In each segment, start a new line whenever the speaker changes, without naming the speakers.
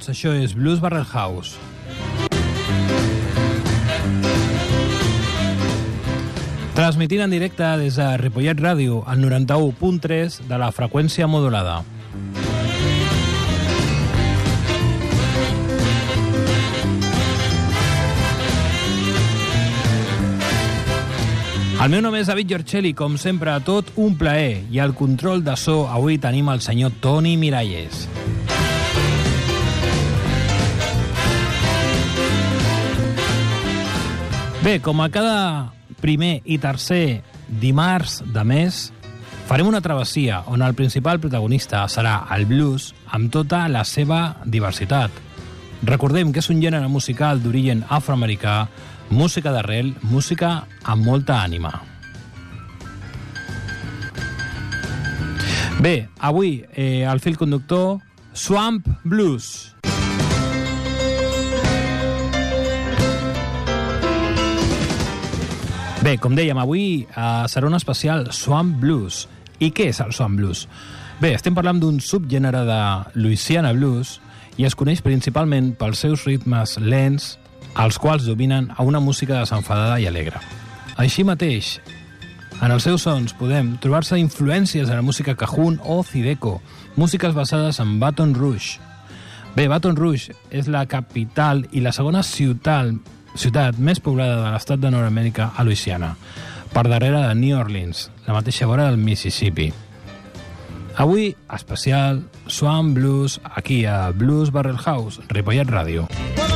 benvinguts. Això és Blues Barrel House. Transmitint en directe des de Ripollet Ràdio, al 91.3 de la freqüència modulada. El meu nom és David Giorcelli, com sempre, tot un plaer. I al control de so avui tenim el senyor Toni Miralles. Bé, com a cada primer i tercer dimarts de mes, farem una travessia on el principal protagonista serà el blues amb tota la seva diversitat. Recordem que és un gènere musical d'origen afroamericà, música d'arrel, música amb molta ànima. Bé, avui eh, el fil conductor Swamp Blues. Bé, com dèiem, avui eh, serà un especial Swamp Blues. I què és el Swamp Blues? Bé, estem parlant d'un subgènere de Louisiana Blues i es coneix principalment pels seus ritmes lents, els quals dominen a una música desenfadada i alegre. Així mateix, en els seus sons podem trobar-se influències de la música cajun o zydeco, músiques basades en Baton Rouge. Bé, Baton Rouge és la capital i la segona ciutat ciutat més poblada de l'estat de Nord-Amèrica a Louisiana, per darrere de New Orleans, la mateixa vora del Mississippi. Avui, especial Swan Blues, aquí a Blues Barrel House, Ripollet Ràdio.
Well, I'm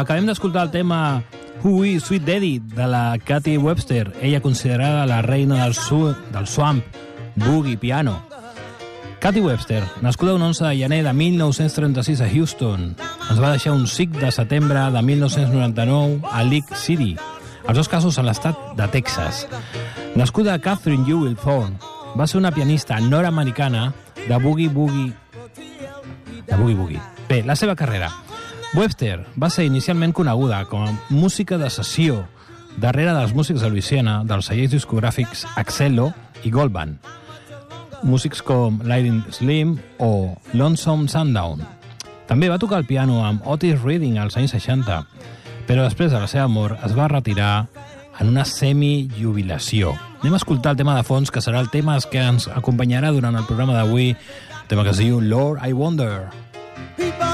acabem d'escoltar el tema Who is Sweet Daddy de la Cathy Webster, ella considerada la reina del, su del swamp, boogie, piano. Cathy Webster, nascuda un 11 de gener de 1936 a Houston, ens va deixar un 5 de setembre de 1999 a League City, els dos casos a l'estat de Texas. Nascuda Catherine Jewel Thorne, va ser una pianista nord-americana de boogie-boogie de Boogie Boogie. Bé, la seva carrera. Webster va ser inicialment coneguda com a música de sessió darrere dels músics de Louisiana dels cellers discogràfics Axello i Goldband. Músics com Lightning Slim o Lonesome Sundown. També va tocar el piano amb Otis Reading als anys 60, però després de la seva mort es va retirar en una semi-jubilació. Anem a escoltar el tema de fons, que serà el tema que ens acompanyarà durant el programa d'avui, tema que es diu Lord, I Wonder.
People,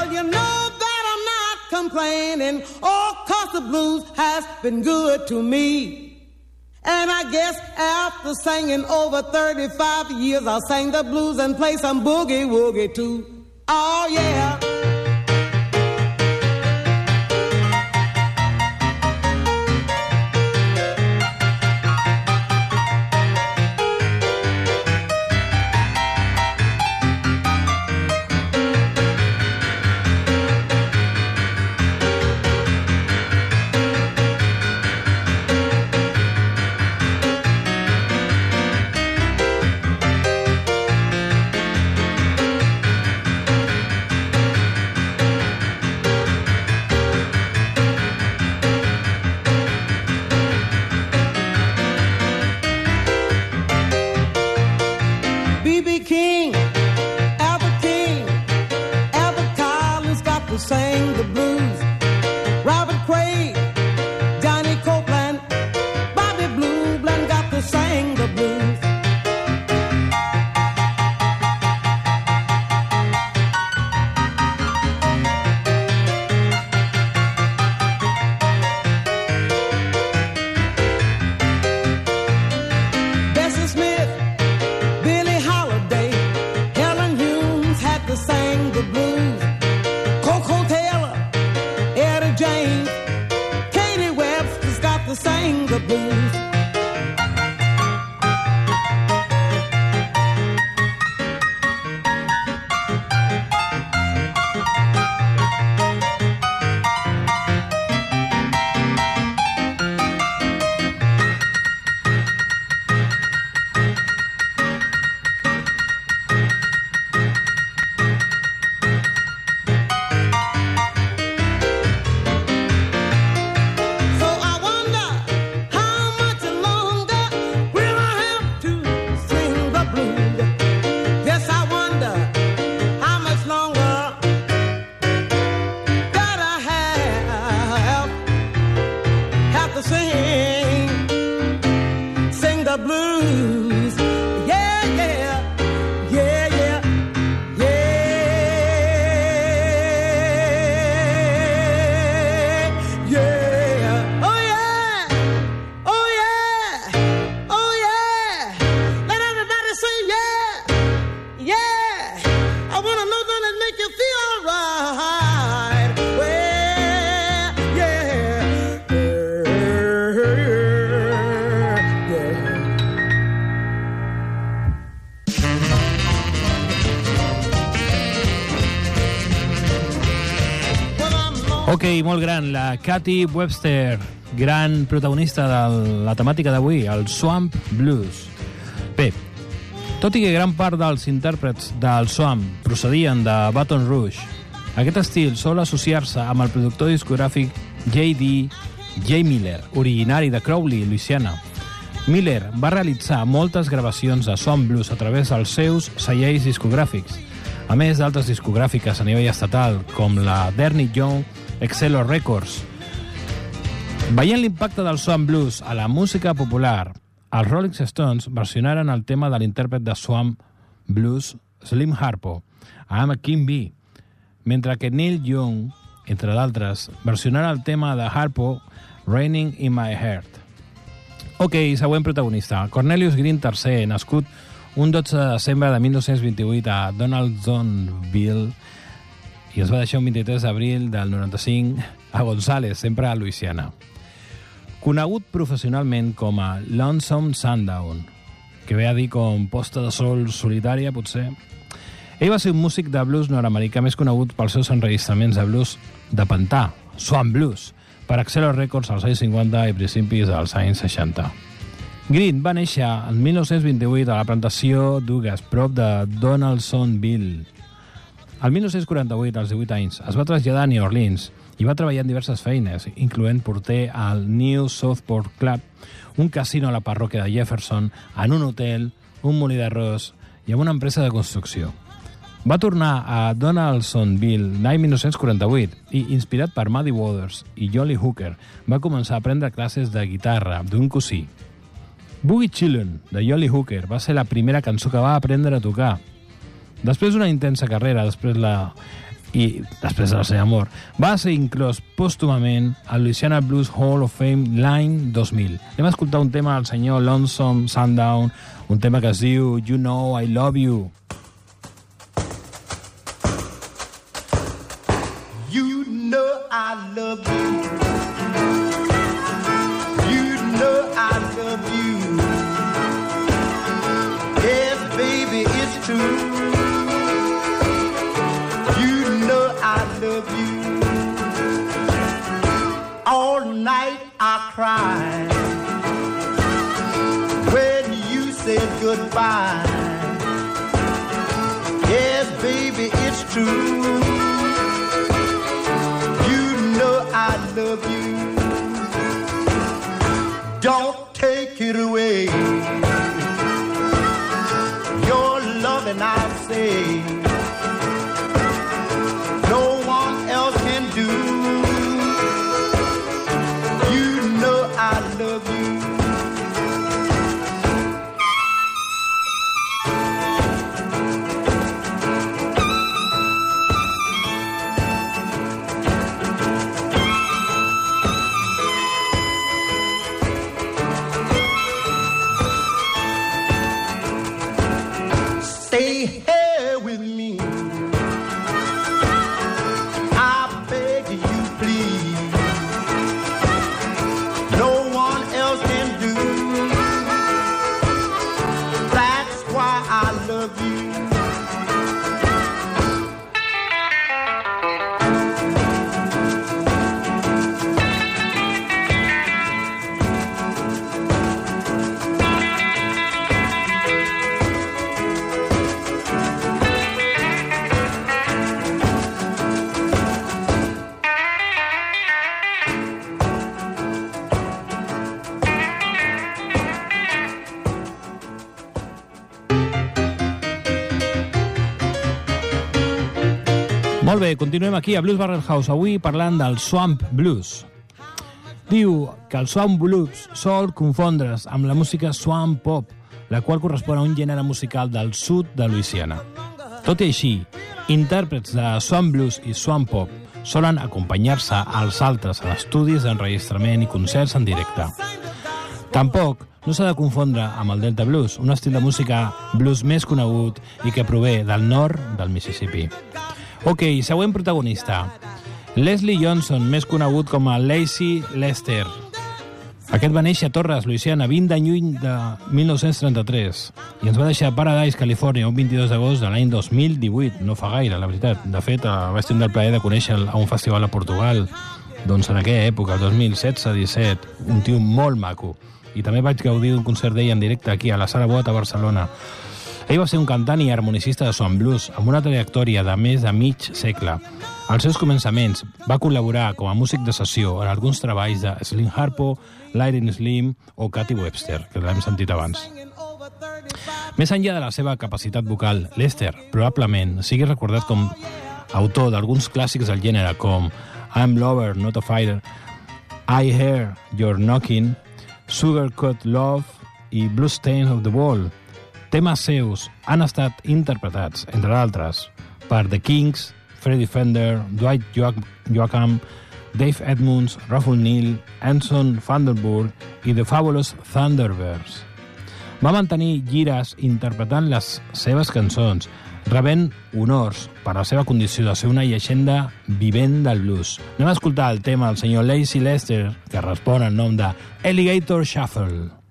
complaining. Oh, the blues has been good to me. And I guess after singing over 35 years, I'll sing the blues and play some boogie woogie too. Oh, yeah.
Molt gran, la Cathy Webster, gran protagonista de la temàtica d'avui, el Swamp Blues. Bé, tot i que gran part dels intèrprets del Swamp procedien de Baton Rouge, aquest estil sol associar-se amb el productor discogràfic J.D. J. Miller, originari de Crowley, Louisiana. Miller va realitzar moltes gravacions de Swamp Blues a través dels seus cellers discogràfics, a més d'altres discogràfiques a nivell estatal, com la Derny Young Excello Records. Veient l'impacte del Swamp Blues a la música popular, els Rolling Stones versionaren el tema de l'intèrpret de Swamp Blues Slim Harpo, I'm a King Bee, mentre que Neil Young, entre d'altres, versionara el tema de Harpo Raining in My Heart. Ok, següent protagonista. Cornelius Green III, nascut un 12 de desembre de 1928 a Donaldsonville, i es va deixar un 23 d'abril del 95 a González, sempre a Louisiana. Conegut professionalment com a Lonesome Sundown, que ve a dir com posta de sol solitària, potser. Ell va ser un músic de blues nord-americà més conegut pels seus enregistraments de blues de pantà, Swan Blues, per Accelo Records als anys 50 i principis dels anys 60. Green va néixer en 1928 a la plantació d'Ugas, prop de Donaldsonville. Al 1948, als 18 anys, es va traslladar a New Orleans i va treballar en diverses feines, incloent porter al New Southport Club, un casino a la parròquia de Jefferson, en un hotel, un molí d'arròs i en una empresa de construcció. Va tornar a Donaldsonville l'any 1948 i, inspirat per Muddy Waters i Jolly Hooker, va començar a prendre classes de guitarra d'un cosí. Boogie Chillin, de Jolly Hooker, va ser la primera cançó que va aprendre a tocar. Després d'una intensa carrera, després la i després de la seva mort, va ser inclòs pòstumament al Louisiana Blues Hall of Fame l'any 2000. Anem a escoltar un tema del senyor Lonesome Sundown, un tema que es diu You Know I Love You. Continuem aquí a Blues Barrel House, avui parlant del Swamp Blues. Diu que el Swamp Blues sol confondre's amb la música Swamp Pop, la qual correspon a un gènere musical del sud de Louisiana. Tot i així, intèrprets de Swamp Blues i Swamp Pop solen acompanyar-se als altres a estudis d'enregistrament i concerts en directe. Tampoc no s'ha de confondre amb el Delta Blues, un estil de música blues més conegut i que prové del nord del Mississippi. Ok, següent protagonista. Leslie Johnson, més conegut com a Lacey Lester. Aquest va néixer a Torres, Louisiana, 20 de juny de 1933 i ens va deixar a Paradise, Califòrnia, un 22 d'agost de l'any 2018. No fa gaire, la veritat. De fet, eh, vaig tenir el plaer de conèixer a un festival a Portugal, doncs en aquella època, 2016-17, un tio molt maco. I també vaig gaudir d'un concert d'ell en directe aquí, a la Sala Boat, a Barcelona. Ell va ser un cantant i harmonicista de son blues amb una trajectòria de més de mig segle. Als seus començaments va col·laborar com a músic de sessió en alguns treballs de Slim Harpo, Lyrin Slim o Cathy Webster, que l'hem sentit abans. Més enllà de la seva capacitat vocal, Lester probablement sigui recordat com autor d'alguns clàssics del gènere com I'm Lover, Not a Fighter, I Hear Your Knocking, Sugarcoat Love i Blue Stains of the Wall. Temes seus han estat interpretats, entre d'altres, per The Kings, Freddie Fender, Dwight Joach Joachim, Dave Edmunds, Ralph O'Neill, Anson Vanderburg i The Fabulous Thunderbirds. Va mantenir gires interpretant les seves cançons, rebent honors per la seva condició de ser una llegenda vivent del blues. Anem a escoltar el tema del senyor Lacey Lester, que respon al nom de Alligator Shuffle.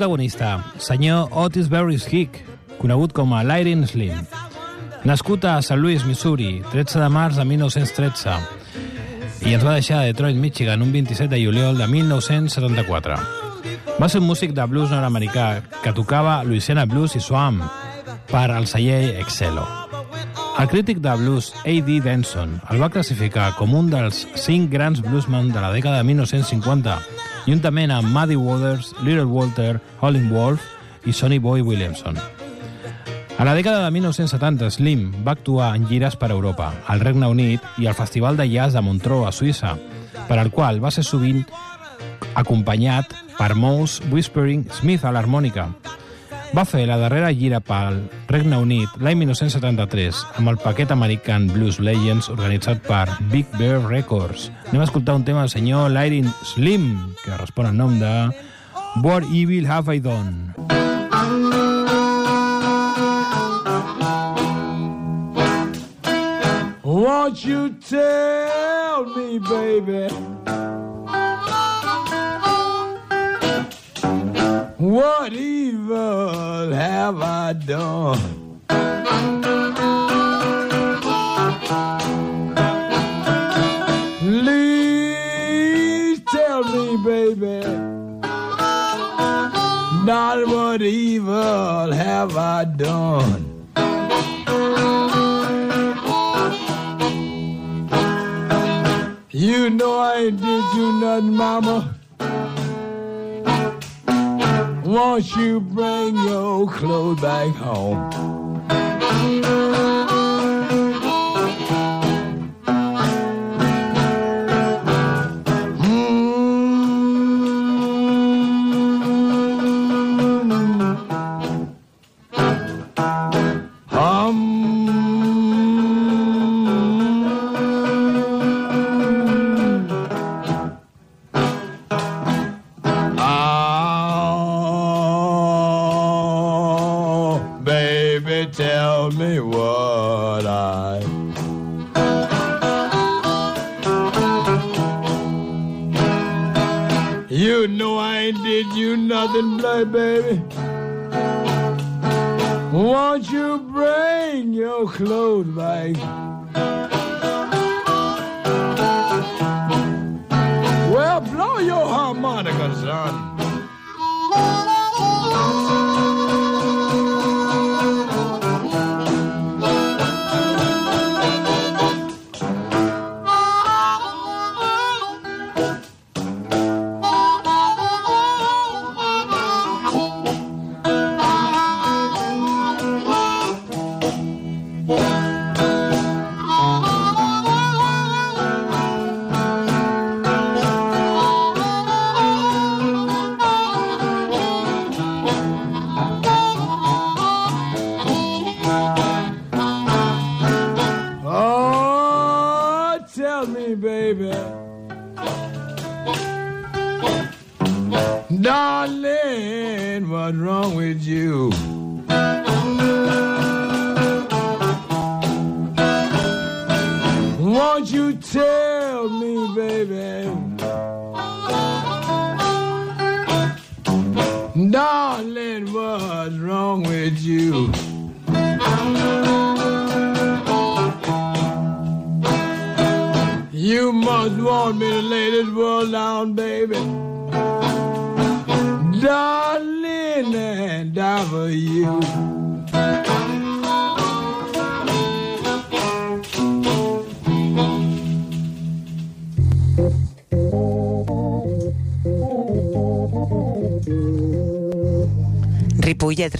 Protagonista, senyor Otis Barris Hick, conegut com a Lyrin Slim. Nascut a St. Louis, Missouri, 13 de març de 1913, i ens va deixar a Detroit, Michigan, un 27 de juliol de 1974. Va ser un músic de blues nord-americà que tocava Louisiana Blues i Swam per al celler Excelo. El crític de blues A.D. Benson el va classificar com un dels cinc grans bluesmen de la dècada de 1950, juntament amb Muddy Waters, Little Walter, Howlin' Wolf i Sonny Boy Williamson. A la dècada de 1970, Slim va actuar en gires per Europa, al Regne Unit i al Festival de Jazz de Montreux, a Suïssa, per al qual va ser sovint acompanyat per Mouse Whispering Smith a l'harmònica. Va fer la darrera gira pel Regne Unit l'any 1973 amb el paquet American Blues Legends organitzat per Big Bear Records. Anem a escoltar un tema del senyor Lyrin Slim, que respon al nom de What Evil Have I Done?
Won't you tell me, baby? What evil have I done? Please tell me, baby. Not what evil have I done? You know I ain't did you nothing, mama. Won't you bring your clothes back home?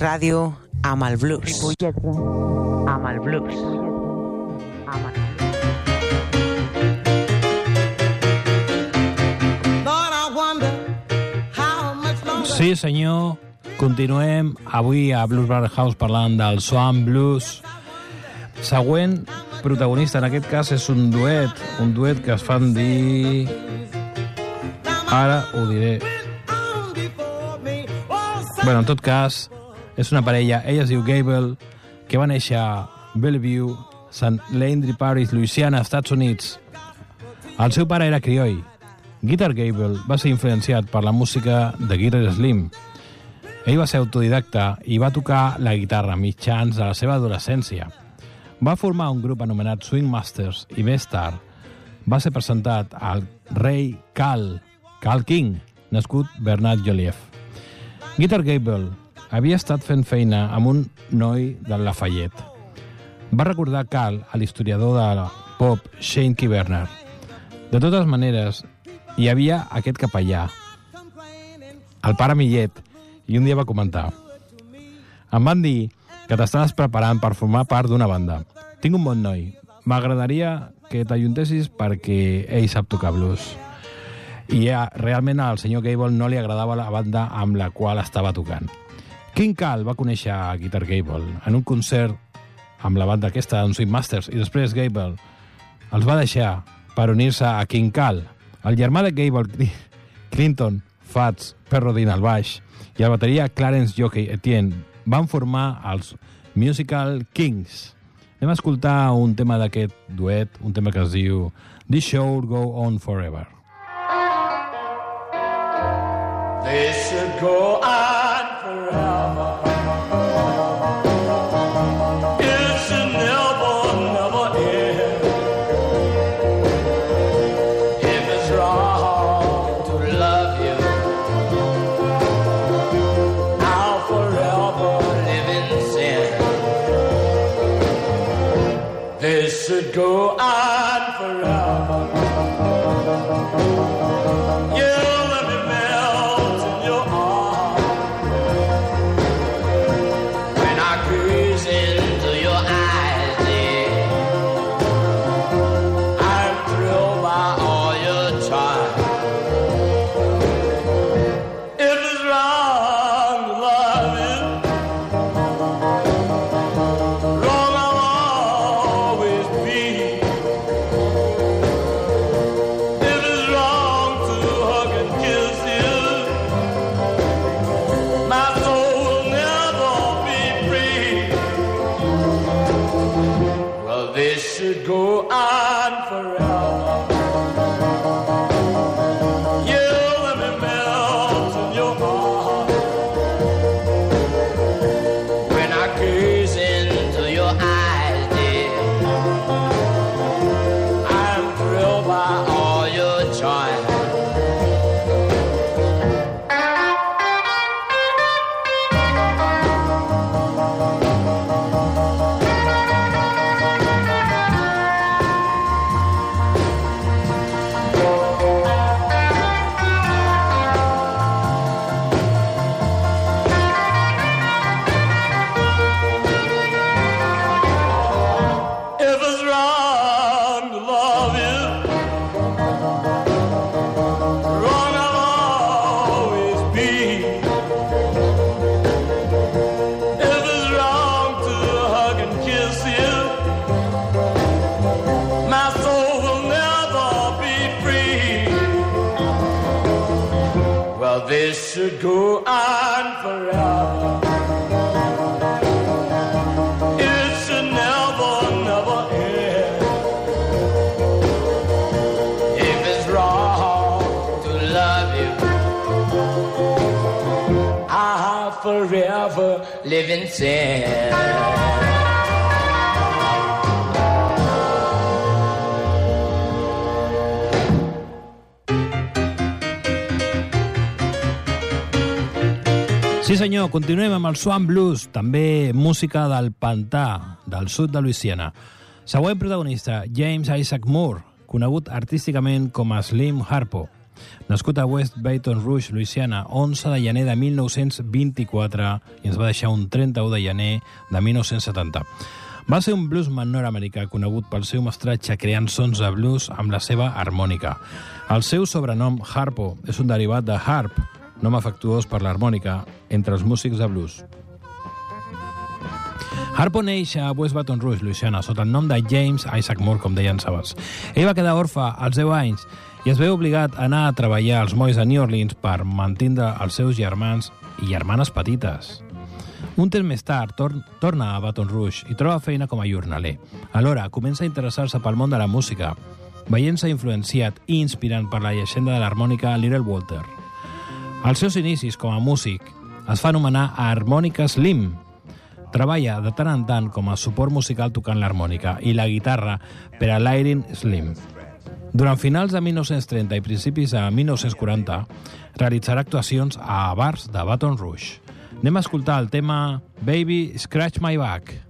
Ràdio amb el blues. Ripollet amb el blues. Amb el...
Lord, I wonder how much longer.
Sí, senyor. Continuem avui a Blues Bar House parlant del Swan Blues. Següent protagonista, en aquest cas, és un duet. Un duet que es fan dir... Ara ho diré. Bueno, en tot cas, és una parella. Ella es diu Gable, que va néixer a Bellevue, Sant Landry Parish, Louisiana, Estats Units. El seu pare era crioll. Guitar Gable va ser influenciat per la música de Guitar Slim. Ell va ser autodidacta i va tocar la guitarra mitjans de la seva adolescència. Va formar un grup anomenat Swing Masters i més tard va ser presentat al rei Cal, Cal King, nascut Bernard Jolieff. Guitar Gable havia estat fent feina amb un noi de Lafayette. Va recordar Cal a l'historiador de pop Shane Kiberner. De totes maneres, hi havia aquest capellà, el pare Millet, i un dia va comentar em van dir que t'estaves preparant per formar part d'una banda. Tinc un bon noi. M'agradaria que t'ajuntessis perquè ell sap tocar blues. I ja, realment al senyor Gable no li agradava la banda amb la qual estava tocant. King Cal va conèixer a Guitar Gable en un concert amb la banda aquesta, un Swing Masters, i després Gable els va deixar per unir-se a King Cal. El germà de Gable, Cli- Clinton Fats Perrodin al baix i el bateria Clarence Jockey Etienne van formar els Musical Kings. Anem a escoltar un tema d'aquest duet, un tema que es diu This Show Go On Forever.
They should go on should go on forever. You let me should go on forever. It should never, never end. If it's wrong to love you, I'll forever live in sin.
Senyor, continuem amb el Swan Blues, també música del pantà del sud de Louisiana. Següent protagonista, James Isaac Moore, conegut artísticament com a Slim Harpo. Nascut a West Baton Rouge, Louisiana, 11 de gener de 1924 i ens va deixar un 31 de gener de 1970. Va ser un bluesman nord-americà conegut pel seu mestratge creant sons de blues amb la seva harmònica. El seu sobrenom Harpo és un derivat de harp, nom afectuós per l'harmònica entre els músics de blues. Harpo neix a West Baton Rouge, Louisiana, sota el nom de James Isaac Moore, com deien Sabas. Ell va quedar orfe als 10 anys i es veu obligat a anar a treballar als molls de New Orleans per mantindre els seus germans i germanes petites. Un temps més tard, tor torna a Baton Rouge i troba feina com a jornaler. Alhora, comença a interessar-se pel món de la música, veient-se influenciat i inspirant per la llegenda de l'harmònica Little Walter. Als seus inicis com a músic es fa anomenar Harmònica Slim. Treballa de tant en tant com a suport musical tocant l'harmònica i la guitarra per a l'Iron Slim. Durant finals de 1930 i principis de 1940 realitzarà actuacions a bars de Baton Rouge. Anem a escoltar el tema Baby Scratch My Back.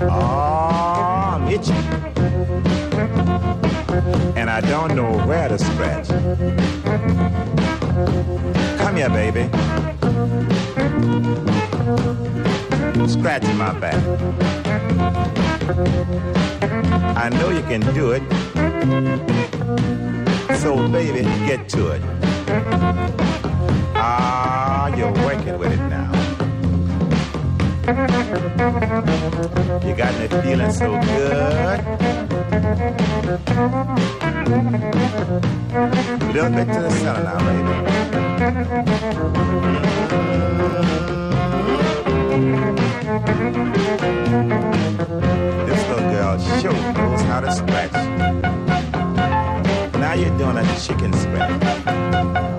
Oh, I'm itching. And I don't know where to scratch. Come here, baby. Scratch my back. I know you can do it. So, baby, get to it. Ah, you're working with it. You got me feeling so good. A little bit to the center now, baby. This little girl sure knows how to scratch. Now you're doing a chicken scratch.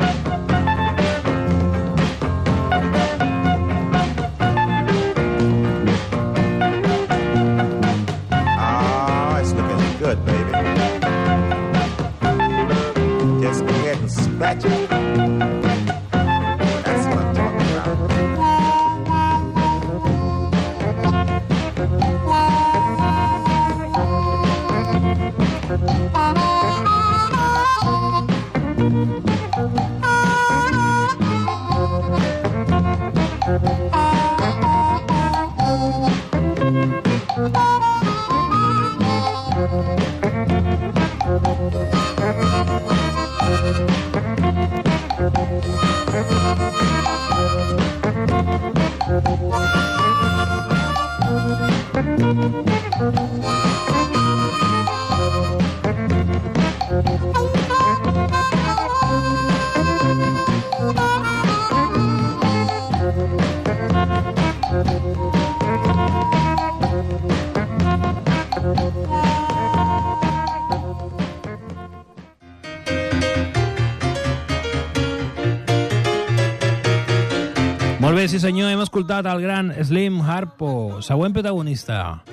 Bé, sí senyor, hem escoltat el gran Slim Harpo, següent protagonista,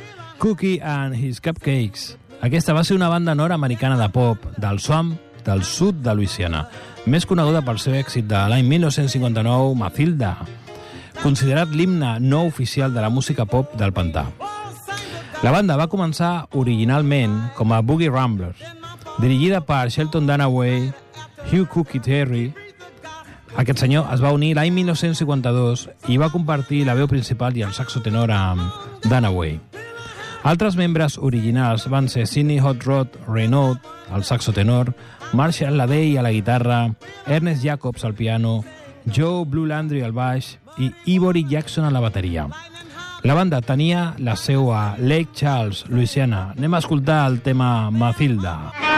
Cookie and His Cupcakes. Aquesta va ser una banda nord-americana de pop del Swamp del sud de Louisiana, més coneguda pel seu èxit de l'any 1959, Matilda, considerat l'himne no oficial de la música pop del pantà. La banda va començar originalment com a Boogie Ramblers, dirigida per Shelton Dunaway, Hugh Cookie Terry, aquest senyor es va unir l'any 1952 i va compartir la veu principal i el saxo tenor amb Dunaway. Altres membres originals van ser Sidney Hot Rod Renaud, al saxo tenor, Marshall Ladey a la guitarra, Ernest Jacobs al piano, Joe Blue Landry al baix i Ivory Jackson a la bateria. La banda tenia la seu a Lake Charles, Louisiana. Anem a escoltar el tema Matilda.
Man,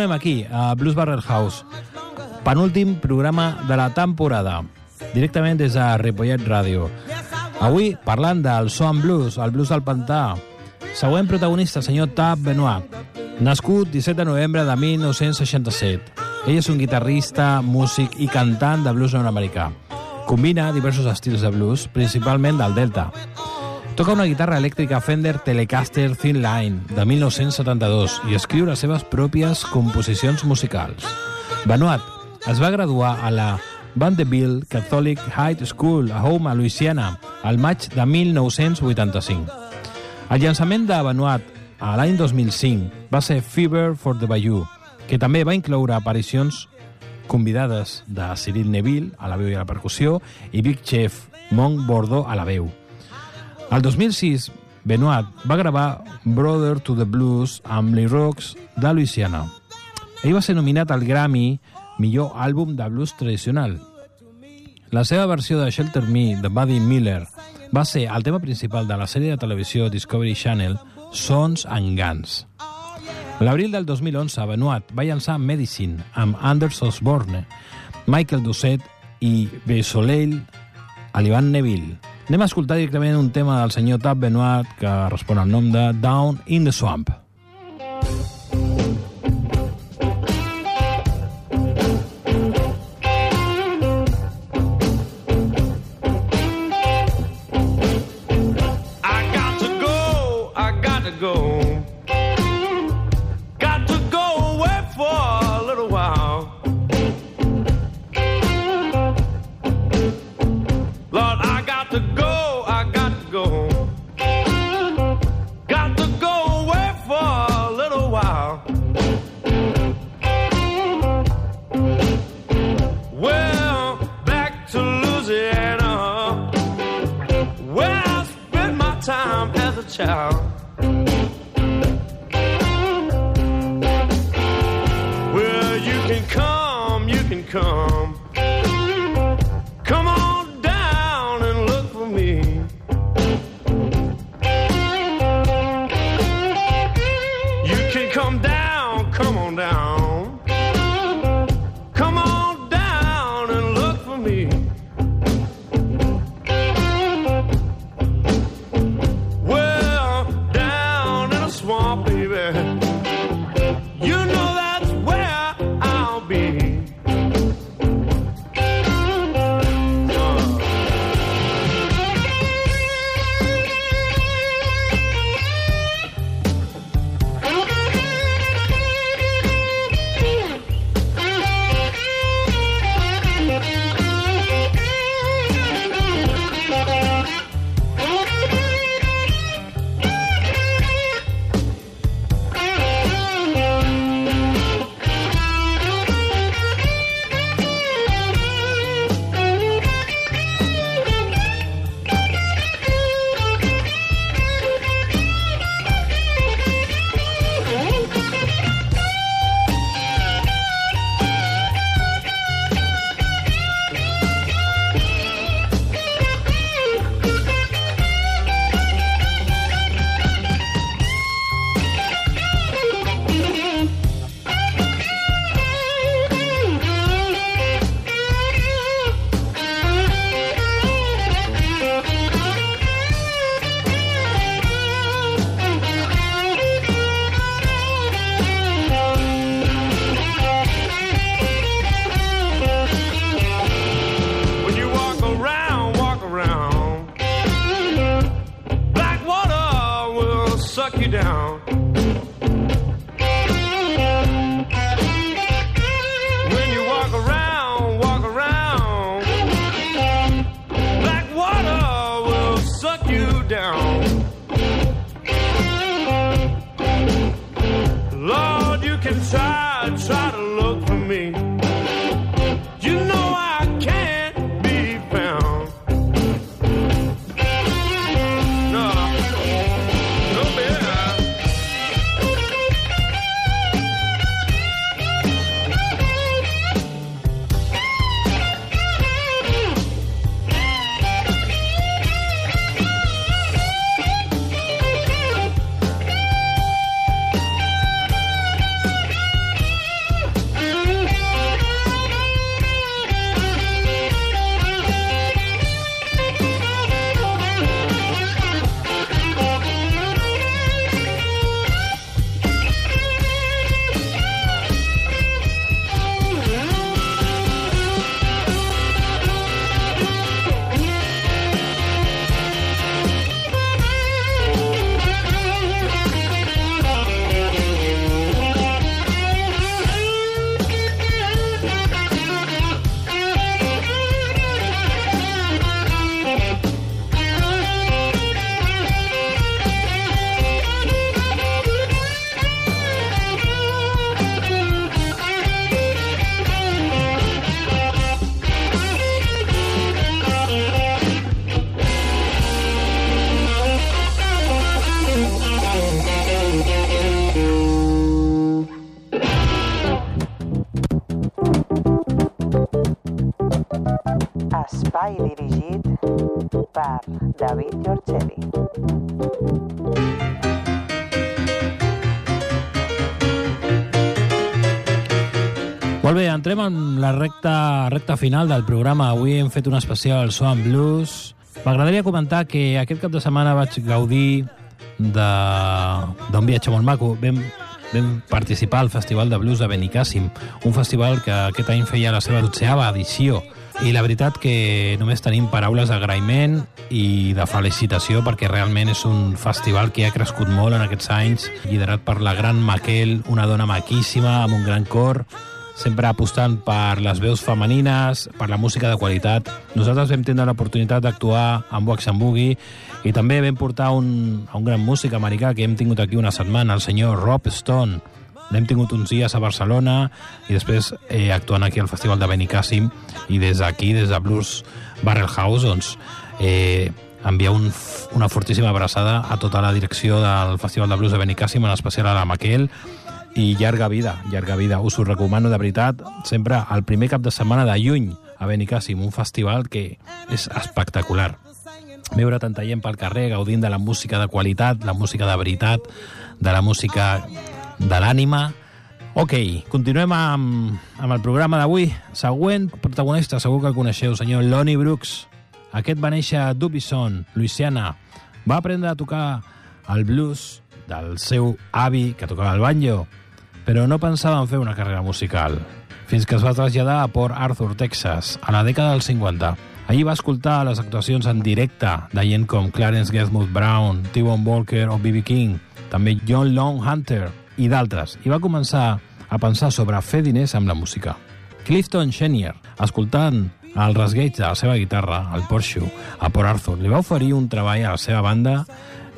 continuem aquí, a Blues Barrel House. Penúltim programa de la temporada, directament des de Ripollet Ràdio. Avui parlant del Sound Blues, el blues del pantà. Següent protagonista, senyor Tab Benoit. Nascut 17 de novembre de 1967. Ell és un guitarrista, músic i cantant de blues nord-americà. Combina diversos estils de blues, principalment del Delta. Toca una guitarra elèctrica Fender Telecaster Thin Line de 1972 i escriu les seves pròpies composicions musicals. Benoit es va graduar a la Vanderbilt Catholic High School a Home, a Louisiana, al maig de 1985. El llançament de Benoit a l'any 2005 va ser Fever for the Bayou, que també va incloure aparicions convidades de Cyril Neville a la veu i a la percussió i Big Chef Monk Bordeaux a la veu. El 2006, Benoit va gravar Brother to the Blues amb Lee Rocks de Louisiana. Ell va ser nominat al Grammy millor àlbum de blues tradicional. La seva versió de Shelter Me, de Buddy Miller, va ser el tema principal de la sèrie de televisió Discovery Channel Sons and Guns. L'abril del 2011, Benoit va llançar Medicine amb Anders Osborne, Michael Doucet i Besoleil a l'Ivan Neville. Anem a escoltar directament un tema del senyor Tab Benoit que respon al nom de Down in the Swamp.
I
recta, final del programa. Avui hem fet un especial Swan Blues. M'agradaria comentar que aquest cap de setmana vaig gaudir d'un viatge molt maco. Vam, vam participar al Festival de Blues de Benicàssim, un festival que aquest any feia la seva dotzeava edició. I la veritat que només tenim paraules d'agraïment i de felicitació perquè realment és un festival que ha crescut molt en aquests anys, liderat per la gran Maquel, una dona maquíssima amb un gran cor, sempre apostant per les veus femenines, per la música de qualitat. Nosaltres vam tindre l'oportunitat d'actuar amb Wax and Boogie i també vam portar un, un gran músic americà que hem tingut aquí una setmana, el senyor Rob Stone. L'hem tingut uns dies a Barcelona i després eh, actuant aquí al Festival de Benicàssim i des d'aquí, des de Blues Barrel House, doncs, eh, enviar un, una fortíssima abraçada a tota la direcció del Festival de Blues de Benicàssim, en especial a la Maquel, i llarga vida, llarga vida. Us ho recomano de veritat, sempre al primer cap de setmana de juny a Benicàssim, un festival que és espectacular. Veure tanta gent pel carrer gaudint de la música de qualitat, la música de veritat, de la música de l'ànima. Ok, continuem amb, amb el programa d'avui. Següent protagonista, segur que el coneixeu, senyor Lonnie Brooks. Aquest va néixer a Dubison, Louisiana. Va aprendre a tocar el blues del seu avi, que tocava el banjo, però no pensava en fer una carrera musical, fins que es va traslladar a Port Arthur, Texas, a la dècada dels 50. Allí va escoltar les actuacions en directe de gent com Clarence Gethmood Brown, T-Bone Walker o B.B. King, també John Long Hunter i d'altres, i va començar a pensar sobre fer diners amb la música. Clifton Chenier, escoltant el rasgueig de la seva guitarra, el Porsche, a Port Arthur, li va oferir un treball a la seva banda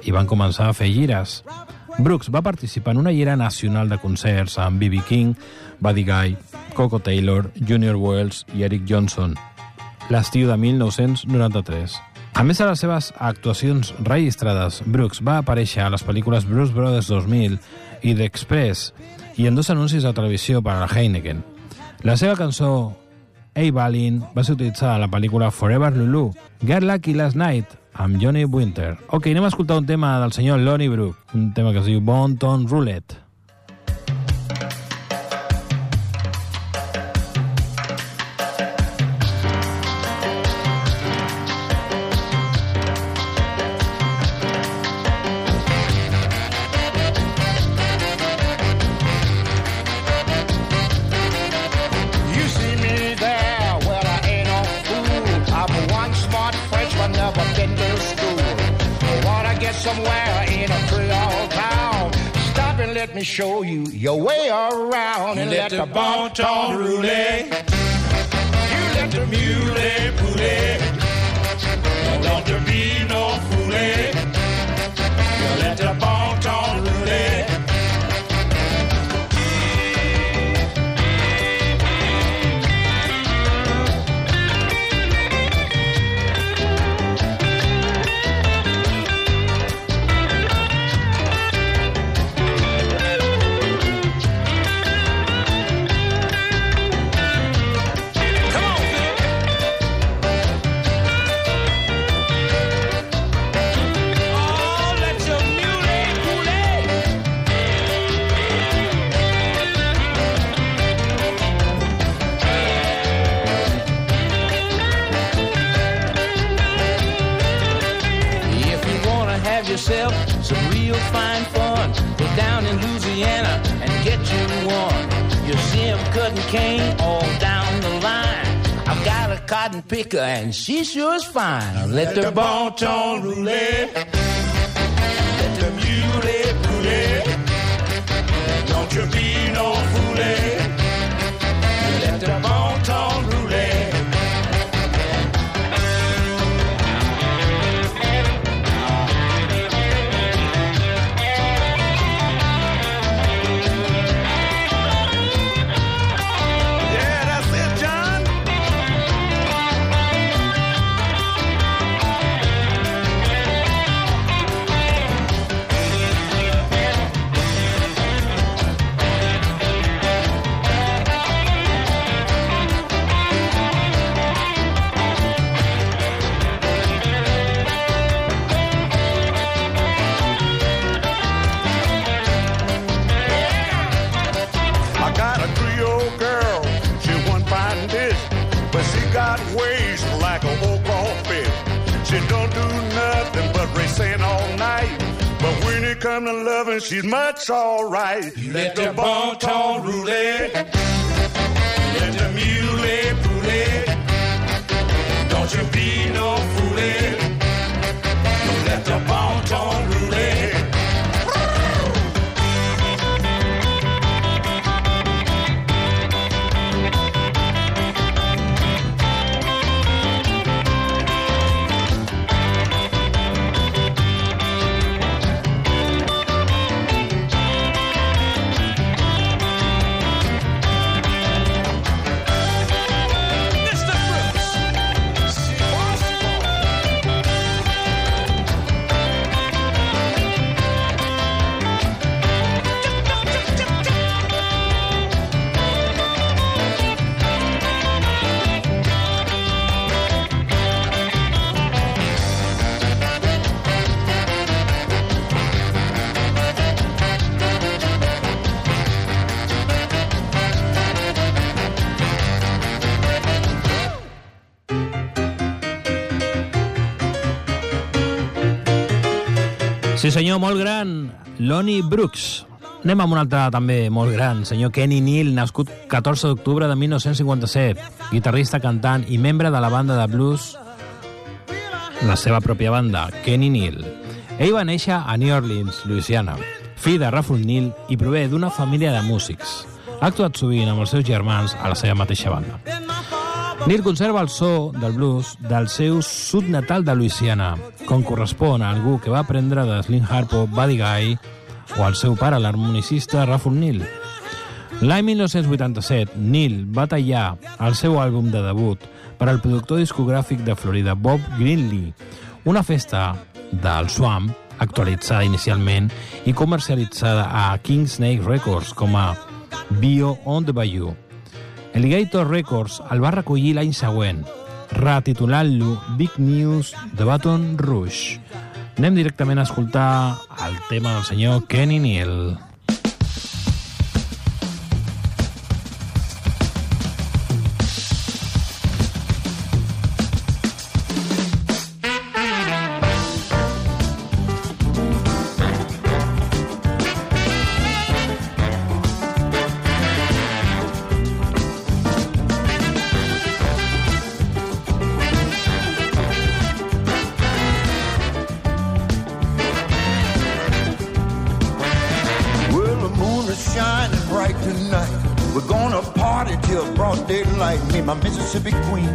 i van començar a fer gires. Brooks va participar en una gira nacional de concerts amb B.B. King, Buddy Guy, Coco Taylor, Junior Wells i Eric Johnson, l'estiu de 1993. A més de les seves actuacions registrades, Brooks va aparèixer a les pel·lícules Bruce Brothers 2000 i The Express i en dos anuncis de televisió per a Heineken. La seva cançó Hey Balin va ser utilitzada a la pel·lícula Forever Lulu, Get Lucky Last Night, amb Johnny Winter. Ok, anem a escoltar un tema del senyor Lonnie Brook, un tema que es diu Bon Ton Roulette.
Show you your way around. And let, the bon ton roulette. You let the mule poulet. Cane all down the line. I've got a cotton picker and she sure is fine. Let the bon ton roulette. Let the mule poulet. Don't you be no foolie. Let the bon trembling loving, she's much all right. Let, Let the bon ton roulette.
Senyor, molt gran, Lonnie Brooks. Anem amb un altre també molt gran, senyor Kenny Neal, nascut 14 d'octubre de 1957, guitarrista, cantant i membre de la banda de blues, la seva pròpia banda, Kenny Neal. Ell va néixer a New Orleans, Louisiana, fill de Raful Neal i prové d'una família de músics. Ha actuat sovint amb els seus germans a la seva mateixa banda. Neil conserva el so del blues del seu sud natal de Louisiana, com correspon a algú que va aprendre de Slim Harpo, Buddy Guy o al seu pare, l'harmonicista Raful Neal. L'any 1987, Neil va tallar el seu àlbum de debut per al productor discogràfic de Florida, Bob Greenlee, una festa del Swamp actualitzada inicialment i comercialitzada a King Snake Records com a Bio on the Bayou. Alligator Records el va recollir l'any següent, retitulant-lo Big News de Baton Rouge. Anem directament a escoltar el tema del senyor Kenny Neal.
And my Mississippi queen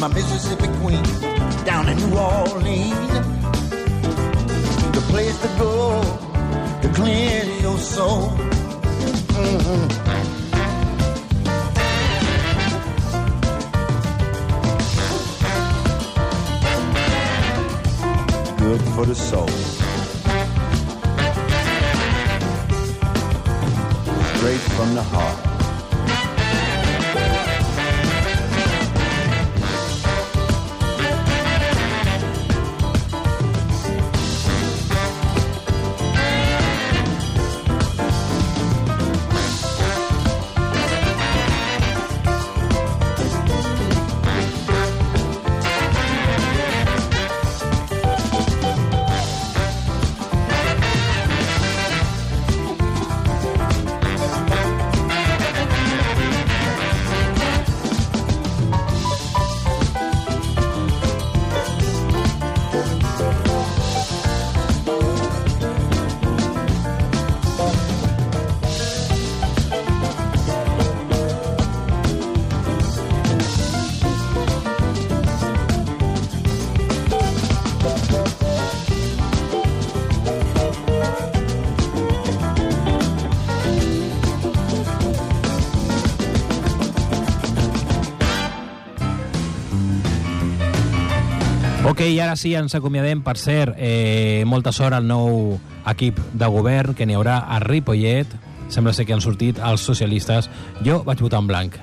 my Mississippi queen down in New Orleans. The place to go to cleanse your soul. Mhm. Good for the soul. Straight from the heart.
I ara sí, ens acomiadem. Per cert, eh, molta sort al nou equip de govern que n'hi haurà a Ripollet. Sembla ser que han sortit els socialistes. Jo vaig votar en blanc.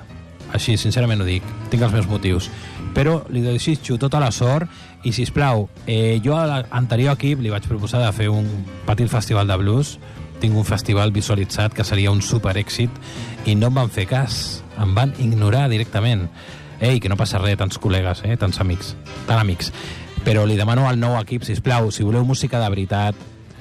Així, sincerament ho dic. Tinc els meus motius. Però li desitjo tota la sort i, si plau, eh, jo a l'anterior equip li vaig proposar de fer un petit festival de blues. Tinc un festival visualitzat que seria un super èxit i no em van fer cas. Em van ignorar directament. Ei, que no passa res, tants col·legues, eh? tants amics, tan amics. Però li demano al nou equip, si plau, si voleu música de veritat,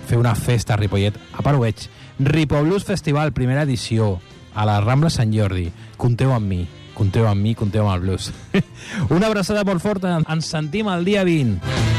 fer una festa a Ripollet. A part ho veig. Blues Festival, primera edició, a la Rambla Sant Jordi. Compteu amb mi, compteu amb mi, compteu amb el blues. una abraçada molt forta. Ens sentim el dia 20.